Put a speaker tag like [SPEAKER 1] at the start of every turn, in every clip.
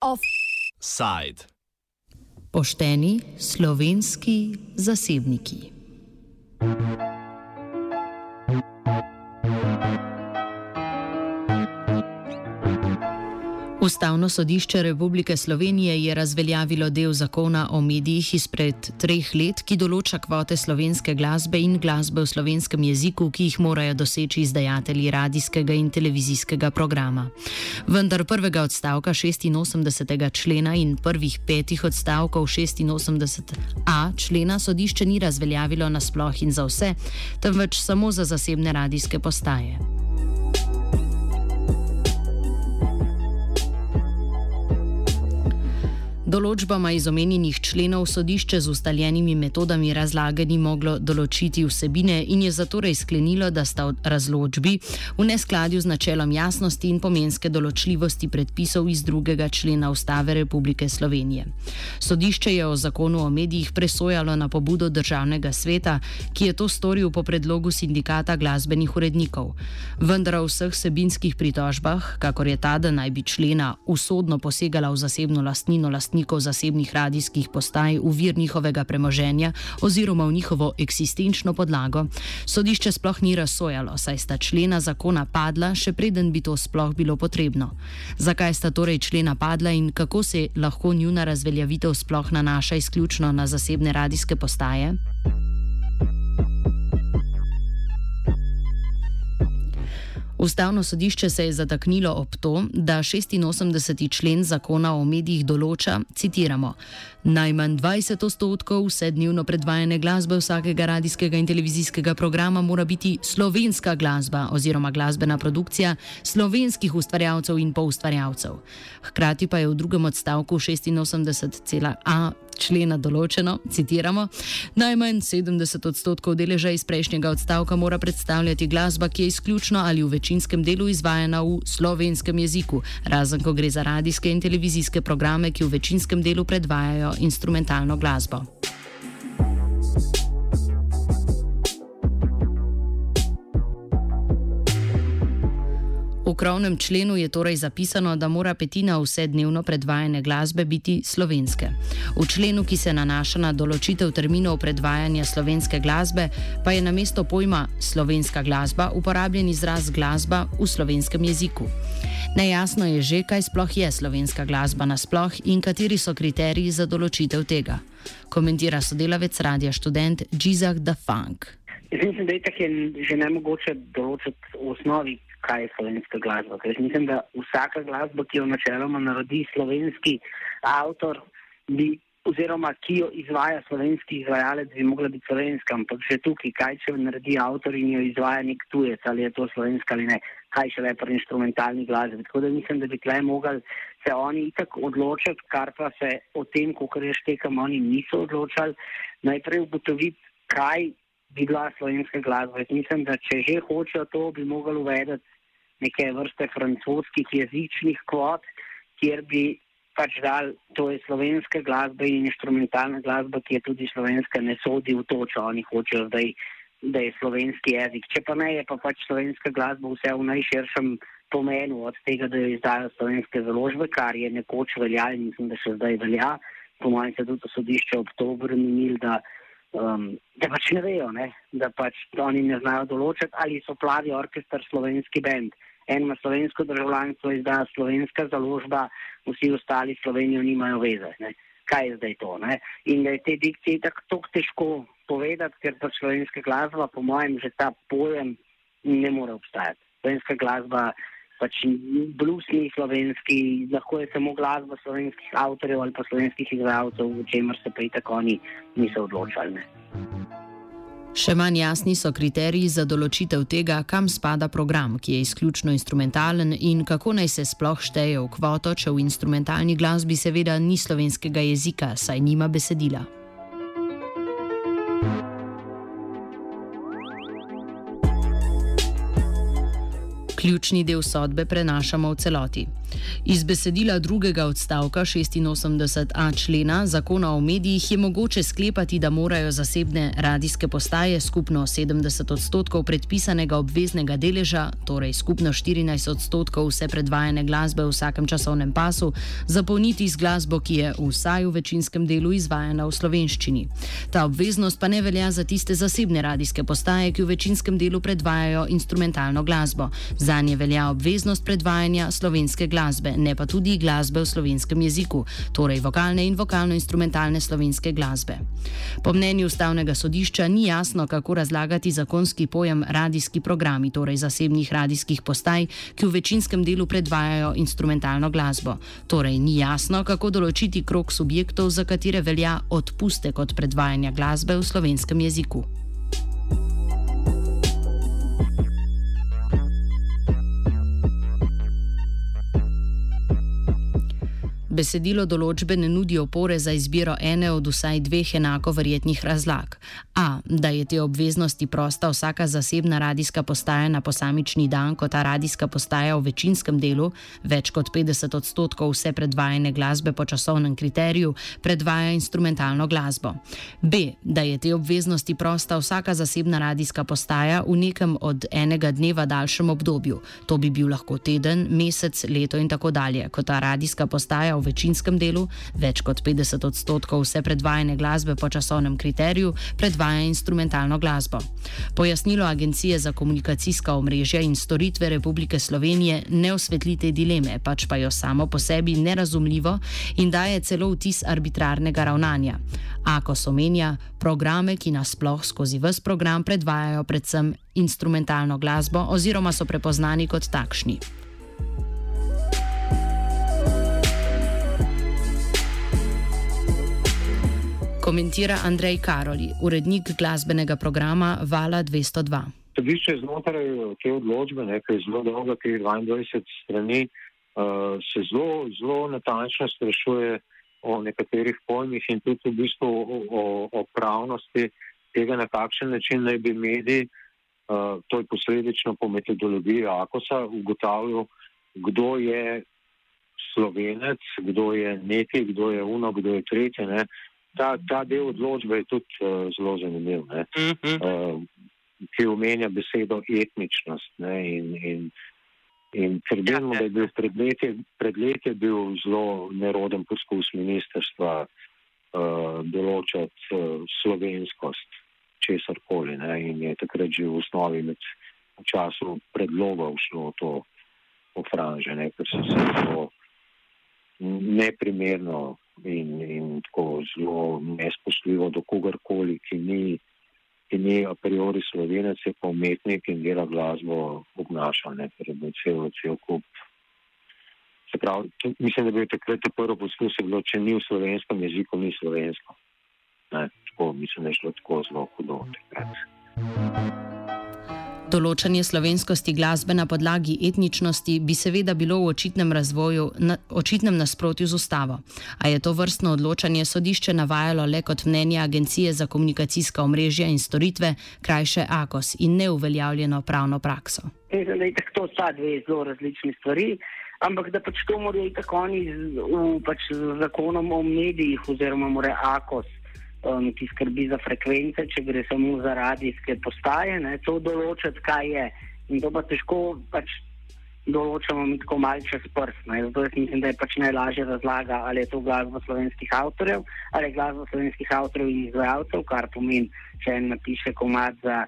[SPEAKER 1] Offside.
[SPEAKER 2] Pošteni slovenski zasebniki. Ustavno sodišče Republike Slovenije je razveljavilo del zakona o medijih izpred treh let, ki določa kvote slovenske glasbe in glasbe v slovenskem jeziku, ki jih morajo doseči izdajatelji radijskega in televizijskega programa. Vendar prvega odstavka 86. člena in prvih petih odstavkov 86a člena sodišče ni razveljavilo nasploh in za vse, temveč samo za zasebne radijske postaje. Določbama iz omenjenih členov sodišče z ustaljenimi metodami razlage ni moglo določiti vsebine in je zatorej sklenilo, da sta razločbi v neskladju z načelom jasnosti in pomenske določljivosti predpisov iz drugega člena Ustave Republike Slovenije. Sodišče je o zakonu o medijih presojalo na pobudo državnega sveta, ki je to storil po predlogu sindikata glasbenih urednikov. Vendar o vseh sebinskih pritožbah, kakor je ta, da naj bi člena usodno posegala v zasebno lastnino lastnika, lastnikov zasebnih radijskih postaj v vir njihovega premoženja oziroma v njihovo eksistenčno podlago, sodišče sploh ni razsojalo, saj sta člena zakona padla, še preden bi to sploh bilo potrebno. Zakaj sta torej člena padla in kako se lahko njuna razveljavitev sploh nanaša izključno na zasebne radijske postaje? Ustavno sodišče se je zataknilo ob to, da 86. člen zakona o medijih določa, citiramo, najmanj 20 odstotkov vse dnevno predvajane glasbe vsakega radijskega in televizijskega programa mora biti slovenska glasba oziroma glasbena produkcija slovenskih ustvarjalcev in poustvarjalcev. Hkrati pa je v drugem odstavku 86,a člena določeno, citiramo, najmanj 70 odstotkov deleža iz prejšnjega odstavka mora predstavljati glasba, ki je izključno ali v večinskem delu izvajana v slovenskem jeziku, razen ko gre za radijske in televizijske programe, ki v večinskem delu predvajajo instrumentalno glasbo. V krovnem členu je torej zapisano, da mora petina vse dnevno predvajane glasbe biti slovenske. V členu, ki se nanaša na določitev terminov predvajanja slovenske glasbe, pa je na mesto pojma slovenska glasba uporabljen izraz glasba v slovenskem jeziku. Nejasno je že, kaj sploh je slovenska glasba nasploh in kateri so kriteriji za določitev tega. Komentira sodelavec radia študent Gizak Da Funk.
[SPEAKER 3] Mislim, da je tako že ne mogoče določiti v osnovi, kaj je slovenska glasba. Ker mislim, da vsaka glasba, ki jo načeloma naredi slovenski avtor, bi, oziroma ki jo izvaja slovenski izvajalec, bi mogla biti slovenska. Ampak že tukaj, kaj če naredi avtor in jo izvaja nek tujec, ali je to slovenska ali ne, kaj še le pri instrumentalni glasbi. Tako da mislim, da bi tle mogli se oni itak odločiti, kar pa se o tem, kako reštekam, oni niso odločali, najprej ugotoviti, kaj bi bila slovenska glasba. Mislim, da če že hočejo to, bi mogli uvedeti neke vrste francoskih jezičnih kvot, kjer bi pač dal, to je slovenska glasba in instrumentalna glasba, ki je tudi slovenska, ne sodi v to, če oni hočejo zdaj, da je slovenski jezik. Če pa ne, je pa pač slovenska glasba vse v najširšem pomenu od tega, da jo izdajo slovenske založbe, kar je nekoč veljalo in mislim, da še zdaj velja. Po mojem se tudi sodišče oktober minil, da, um, da pač ne vejo, ne? da pač oni ne znajo določiti, ali so plavi orkester slovenski bend en ima slovensko državljanstvo, izda slovenska založba, vsi ostali Slovenijo nimajo veze. Ne. Kaj je zdaj to? Ne? In da je te dikcije tako težko povedati, ker pa slovenska glasba, po mojem, že ta pojem ne more obstajati. Slovenska glasba, pač bluesni slovenski, lahko je samo glasba slovenskih avtorjev ali pa slovenskih izvajalcev, v čemer se pa i tako oni niso odločali. Ne.
[SPEAKER 2] Še manj jasni so kriteriji za določitev tega, kam spada program, ki je izključno instrumentalen in kako naj se sploh šteje v kvoto, če v instrumentalni glasbi seveda ni slovenskega jezika, saj nima besedila. Ključni del sodbe prenašamo v celoti. Iz besedila drugega odstavka 86a člena zakona o medijih je mogoče sklepati, da morajo zasebne radijske postaje skupno 70 odstotkov predpisanega obveznega deleža, torej skupno 14 odstotkov vse predvajane glasbe v vsakem časovnem pasu, zapolniti z glasbo, ki je vsaj v večinskem delu izvajana v slovenščini. Ta obveznost pa ne velja za tiste zasebne radijske postaje, ki v večinskem delu predvajajo instrumentalno glasbo. Za nje velja obveznost predvajanja slovenske glasbe, ne pa tudi glasbe v slovenskem jeziku, torej vokalne in vokalno-instrumentalne slovenske glasbe. Po mnenju ustavnega sodišča ni jasno, kako razlagati zakonski pojem radijski programi, torej zasebnih radijskih postaj, ki v večinskem delu predvajajo instrumentalno glasbo. Torej ni jasno, kako določiti krok subjektov, za katere velja odpustek od predvajanja glasbe v slovenskem jeziku. Besedilo določbe ne nudi opore za izbiro ene od vsaj dveh enako verjetnih razlag. A, da je te obveznosti prosta vsaka zasebna radijska postaja na posamični dan, ko ta radijska postaja v večinskem delu, več kot 50 odstotkov vse predvajane glasbe po časovnem kriteriju, predvaja instrumentalno glasbo. B, da je te obveznosti prosta vsaka zasebna radijska postaja v nekem od enega dneva daljšem obdobju. To bi bil lahko teden, mesec, leto in tako dalje, ko ta radijska postaja v večinskem delu, več kot 50 odstotkov vse predvajane glasbe po časovnem kriteriju predvaja instrumentalno glasbo. Pojasnilo Agencije za komunikacijska omrežja in storitve Republike Slovenije ne osvetli te dileme, pač pa jo samo po sebi nerazumljivo in daje celo vtis arbitrarnega ravnanja. Ako so menja, programe, ki nasploh skozi vse program predvajajo predvsem instrumentalno glasbo oziroma so prepoznani kot takšni. Komentira Andrej Karoli, urednik glasbenega programa Vala 202.
[SPEAKER 4] Sodišče znotraj te odločbe, ki je zelo dolga, ki je 22 strani, uh, se zelo, zelo natančno sprašuje o nekaterih pojmih in tudi v bistvu o, o, o pravnosti tega, na kakšen način naj bi mediji, uh, to je posledično po metodologiji AKOS-a, ugotavljal, kdo je slovenec, kdo je neki, kdo je uno, kdo je tretje. Ne? Ta, ta del odločbe je tudi uh, zelo zanimiv, uh -huh. uh, ki omenja besedo etničnost. Ne, in, in, in trdimo, ja, da je bil pred leti, pred leti bil zelo neroden poskus ministrstva uh, določati uh, slovenskost česar koli. In je takrat že v osnovi med času predloga šlo to ofranže, ker so se zelo neprimerno in, in tako zelo nespoštljivo do kogarkoli, ki ni, ki ni a priori slovenec, je pa umetnik in dela glasbo obnaša, ne, ker je cel, cel kup. Se pravi, mislim, da bi takrat prvo poskus bilo, če ni v slovenskem jeziku, ni slovensko. Ne, tako, mislim, da je šlo tako zelo hudo takrat.
[SPEAKER 2] Določanje slovenskosti glasbe na podlagi etničnosti bi seveda bilo v očitnem razvoju, na, očitnem nasprotju z ustavo. A je to vrstno odločanje sodišče navajalo le kot mnenje Agencije za komunikacijska omrežja in storitve, krajše AKOS in neuveljavljeno pravno prakso.
[SPEAKER 3] To sta dve zelo različni stvari, ampak da pač to morajo tako oni z, pač z zakonom o medijih oziroma mora AKOS um, ki skrbi za frekvence, če gre samo za radijske postaje, ne, to določiti, kaj je. In to pa težko pač določamo mi tako malce čez prst. Ne. Zato mislim, da je pač najlažje razlaga, ali je to glasba slovenskih avtorjev, ali je glasba slovenskih avtorjev in izvajalcev, kar pomeni, če en napiše komat za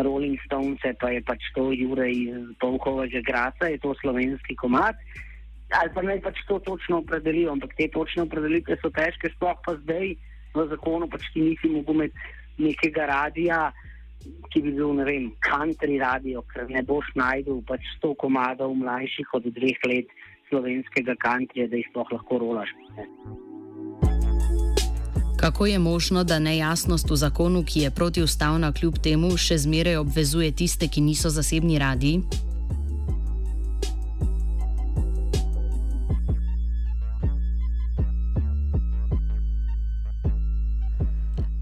[SPEAKER 3] Rolling Stones, pa je pač to Jure iz Polkovega Graca, je to slovenski komat. Ali pa naj pač to točno opredelijo, ampak te točne opredelitve so težke, sploh pa zdaj v zakonu pač ti nisi mogel imeti nekega radija, ki bi bil, ne vem, country radio, ker ne boš najdel pač sto komadov mlajših od dveh let slovenskega countryja, da jih sploh lahko rolaš. Ne.
[SPEAKER 2] Kako je možno, da nejasnost v zakonu, ki je protiustavna kljub temu, še zmeraj obvezuje tiste, ki niso zasebni radiji?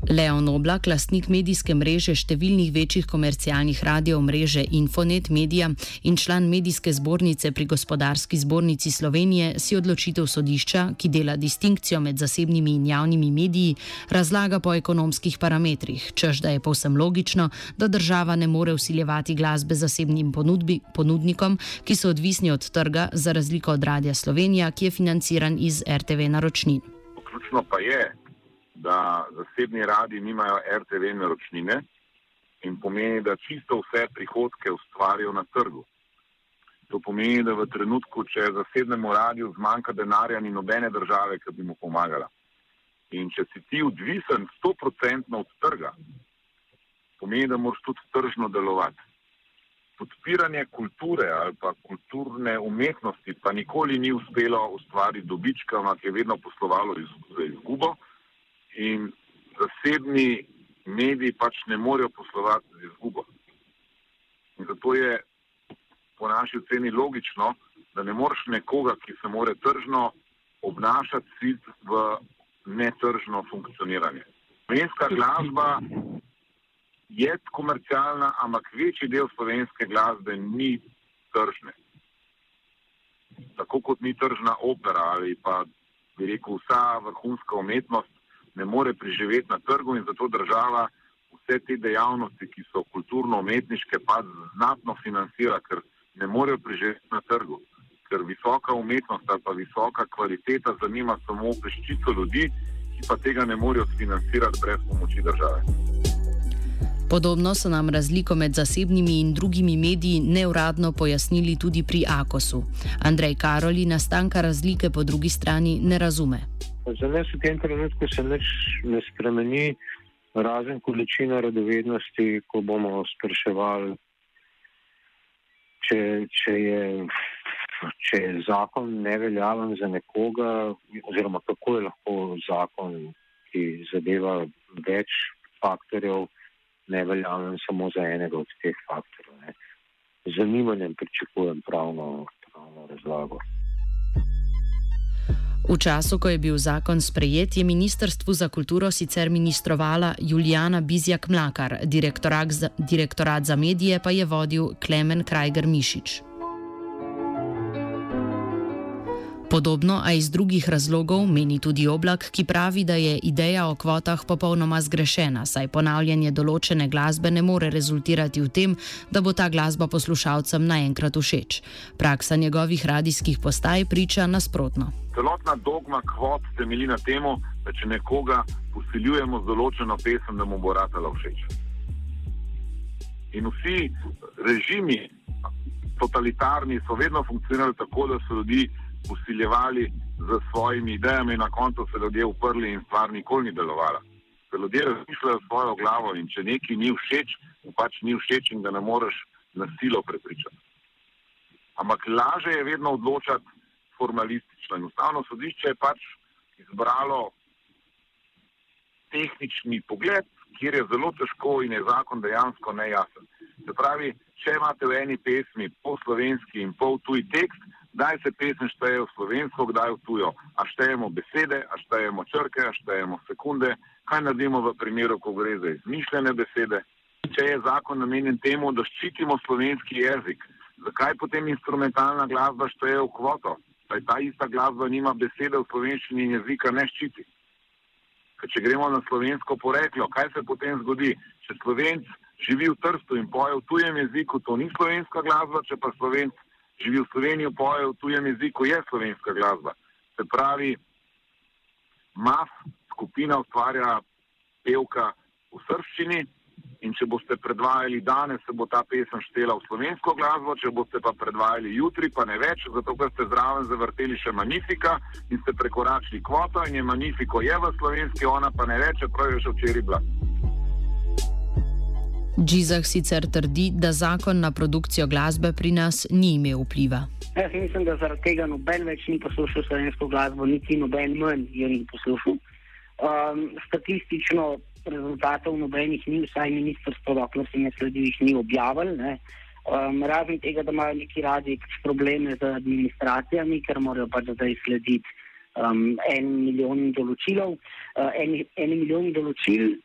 [SPEAKER 2] Leon Oblak, lastnik medijske mreže številnih večjih komercialnih radio mreže Infonet Media in član medijske zbornice pri gospodarski zbornici Slovenije, si odločitev sodišča, ki dela distinkcijo med zasebnimi in javnimi mediji, razlaga po ekonomskih parametrih, čež da je povsem logično, da država ne more usiljevati glasbe zasebnim ponudbi, ponudnikom, ki so odvisni od trga, za razliko od Radia Slovenija, ki je financiran iz RTV naročnin.
[SPEAKER 5] Ključno pa je, da zasebni radi nimajo RTV naročnine in pomeni, da čisto vse prihodke ustvarijo na trgu. To pomeni, da v trenutku, če zasebnemu radiju zmanjka denarja, ni nobene države, ki bi mu pomagala. In če si ti odvisen 100% od trga, pomeni, da moraš tudi tržno delovati. Podpiranje kulture ali pa kulturne umetnosti pa nikoli ni uspelo ustvariti dobička, ampak je vedno poslovalo z izgubo in zasebni mediji pač ne morejo poslovati z izgubo. In zato je po naši oceni logično, da ne moreš nekoga, ki se more tržno obnašati, sit v netržno funkcioniranje. Slovenska glasba je komercialna, ampak večji del slovenske glasbe ni tržne. Tako kot ni tržna opera ali pa bi rekel vsa vrhunska umetnost, ne more preživeti na trgu in zato država vse te dejavnosti, ki so kulturno-umetniške, pa znatno financira, ker ne morejo preživeti na trgu. Ker visoka umetnost ali pa visoka kvaliteta zanima samo peščico ljudi, ki pa tega ne morejo financirati brez pomoči države.
[SPEAKER 2] Podobno so nam razliko med zasebnimi in drugimi mediji neuradno pojasnili tudi pri Akosu. Andrej Karoli nastanka razlike po drugi strani ne razume.
[SPEAKER 4] Za nas v tem trenutku se nič ne spremeni, razen količina radovednosti, ko bomo spraševali, če, če, je, če je zakon neveljaven za nekoga, oziroma kako je lahko zakon, ki zadeva več faktorjev, neveljaven samo za enega od teh faktorjev. Z zanimanjem pričakujem pravno, pravno razlago.
[SPEAKER 2] V času, ko je bil zakon sprejet, je Ministrstvu za kulturo sicer ministrovala Julijana Bizjak Mlakar, direktorat za, direktorat za medije pa je vodil Klemen Krajger Mišič. Podobno, a iz drugih razlogov, meni tudi oblak, ki pravi, da je ideja o kvotah popolnoma zgrešena, saj ponavljanje določene glasbe ne more rezultirati v tem, da bo ta glasba poslušalcem naenkrat všeč. Praksa njegovih radijskih postaj priča nasprotno.
[SPEAKER 5] Celotna dogma kvot temelji na tem, da če nekoga posiljujemo z določeno pesem, da mu bo ratala všeč. In vsi režimi, totalitarni, so vedno funkcionirali tako, da so ljudi usiljevali z svojimi idejami, in na koncu se ljudje uprli in stvar nikoli ni delovala. Ker ljudje razmišljajo svojo glavo in če neki ni všeč, mu pač ni všeč in ga ne moreš na silo prepričati. Ampak laže je vedno odločati formalistično. In ustavno sodišče je pač izbralo tehnični pogled, kjer je zelo težko in je zakon dejansko nejasen. Se pravi, če imate v eni pesmi pol slovenski in pol tuj tekst, kdaj se pesem šteje v slovensko, kdaj v tujo. A štejemo besede, a štejemo črke, a štejemo sekunde, kaj naredimo v primeru, ko gre za izmišljene besede. Če je zakon namenjen temu, da ščitimo slovenski jezik, zakaj potem instrumentalna glasba šteje v kvoto? Saj ta ista glasba nima besede v slovenščini in jezika ne ščiti. Ker če gremo na slovensko poreklo, kaj se potem zgodi? Če slovenc živi v Trstu in poje v tujem jeziku, to ni slovenska glasba, če pa slovenc živi v Sloveniji, poje v tujem jeziku, je slovenska glasba. Se pravi, MAF skupina ustvarja pevka v srščini in če boste predvajali danes, se bo ta pesem štela v slovensko glasbo, če boste pa predvajali jutri, pa ne več, zato ker ste zraven zavrteli še Magnifica in ste prekoračili kvoto in je Magnifico je v slovenski, ona pa ne več, čeprav je še včeraj bila.
[SPEAKER 2] Džizah sicer trdi, da zakon na produkcijo glasbe pri nas ni imel vpliva.
[SPEAKER 3] Jaz mislim, da zaradi tega noben več ni poslušal slovensko glasbo, niti noben manj je ni poslušal. Um, statistično rezultatov nobenih ni, vsaj ministrstvo, dokler se ne sledi, jih ni objavil. Um, razen tega, da imajo neki radi pač probleme z administracijami, ker morajo pač zdaj slediti um, en milijon določilov. Uh, en, en milijon določil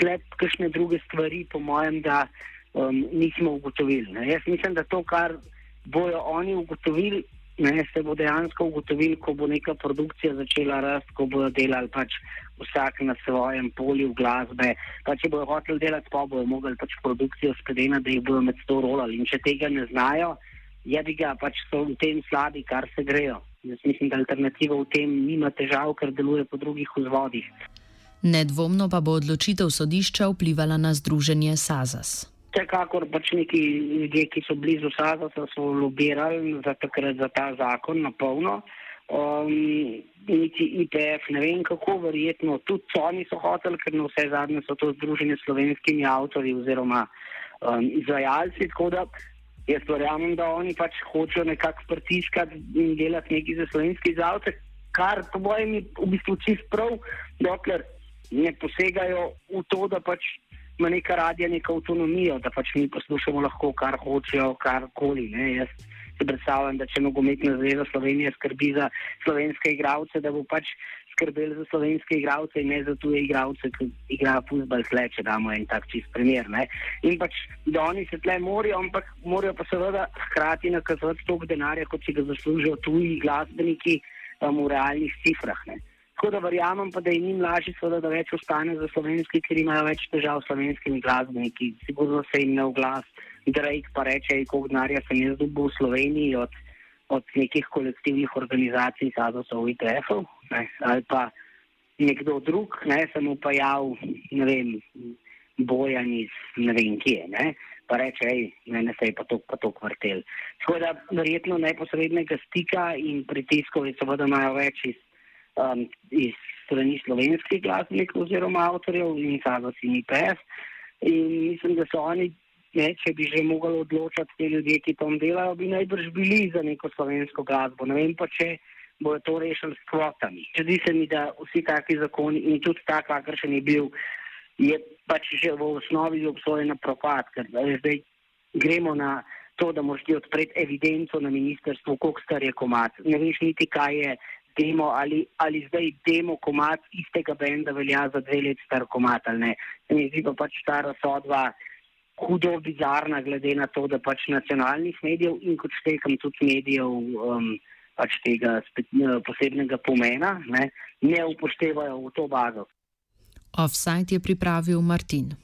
[SPEAKER 3] sklep kakšne druge stvari, po mojem, da um, nismo ugotovili. Ne. Jaz mislim, da to, kar bojo oni ugotovili, ne, se bo dejansko ugotovili, ko bo neka produkcija začela rasti, ko bodo delali pač vsak na svojem polju glasbe. Pa če bojo hoteli delati, pa bojo mogli pač produkcijo skleniti, da jih bodo med sto rolali. In če tega ne znajo, je bi ga pač so v tem slabi, kar se grejo. Jaz mislim, da alternativa v tem nima težav, ker deluje po drugih vzvodih.
[SPEAKER 2] Nedvomno pa bo odločitev sodišča vplivala na združenje Sazas.
[SPEAKER 3] Vsekakor pač neki ljudje, ki so blizu Sazasa, so lobirali za, takrat, za ta zakon na polno. Um, niti IPF, ne vem kako, verjetno tudi oni so hoteli, ker na vse zadnje so to združenje s slovenskimi avtori oziroma um, izvajalci. Tako da jaz verjamem, da oni pač hočejo nekako pritiskati in delati nekaj za slovenske izvajalce, kar po mojem je v bistvu čist prav, dokler ne posegajo v to, da pač ima neka radija neko avtonomijo, da pač mi poslušamo lahko, kar hočejo, karkoli. Jaz si predstavljam, da če nogometna zveza Slovenije skrbi za slovenske igralce, da bo pač skrbel za slovenske igralce in ne za tuje igralce, ki igrajo futbol tle, če damo en tak čist primer. Ne? In pač, da oni se tle morajo, ampak morajo pa seveda hkrati nakazati toliko denarja, kot si ga zaslužijo tuji glasbeniki um, v realnih cifrah. Ne? Tako da verjamem, pa, da je njim lažje, seveda, da več ostane za slovenski, ker imajo več težav s slovenskimi glasbeniki. Sigurno se jim ne oglas, Drake pa reče, koliko denarja sem jaz dobil v Sloveniji od, od nekih kolektivnih organizacij, SADOS-ov, ITF-ov ali pa nekdo drug, ne, sem mu pa jav, ne vem, bojan iz ne vem kje. Ne. Pa reče, hej, mene se je pa to, pa to kvartel. Tako da verjetno neposrednega stika in pritiskov je seveda imajo več iz um, iz strani slovenskih glasbenikov oziroma avtorjev in Savas in IPS. In mislim, da so oni, ne, če bi že mogli odločati te ljudje, ki tam delajo, bi najbrž bili za neko slovensko glasbo. Ne vem pa, če bojo to rešili s kvotami. Zdi se mi, da vsi taki zakoni in tudi tak, kakršen je bil, je pač že v osnovi obsojen na propad, ker zdaj gremo na to, da moraš ti odpreti evidenco na ministrstvu, koliko star je komat. Ne veš niti, kaj je demo ali, ali zdaj demo komat istega benda velja za dve let star komat ali ne. Se mi zdi pa pač ta razsodba hudo bizarna glede na to, da pač nacionalnih medijev in kot štekam tudi medijev um, pač tega spet, posebnega pomena ne, ne upoštevajo v to bazo.
[SPEAKER 2] Offside je pripravil Martin.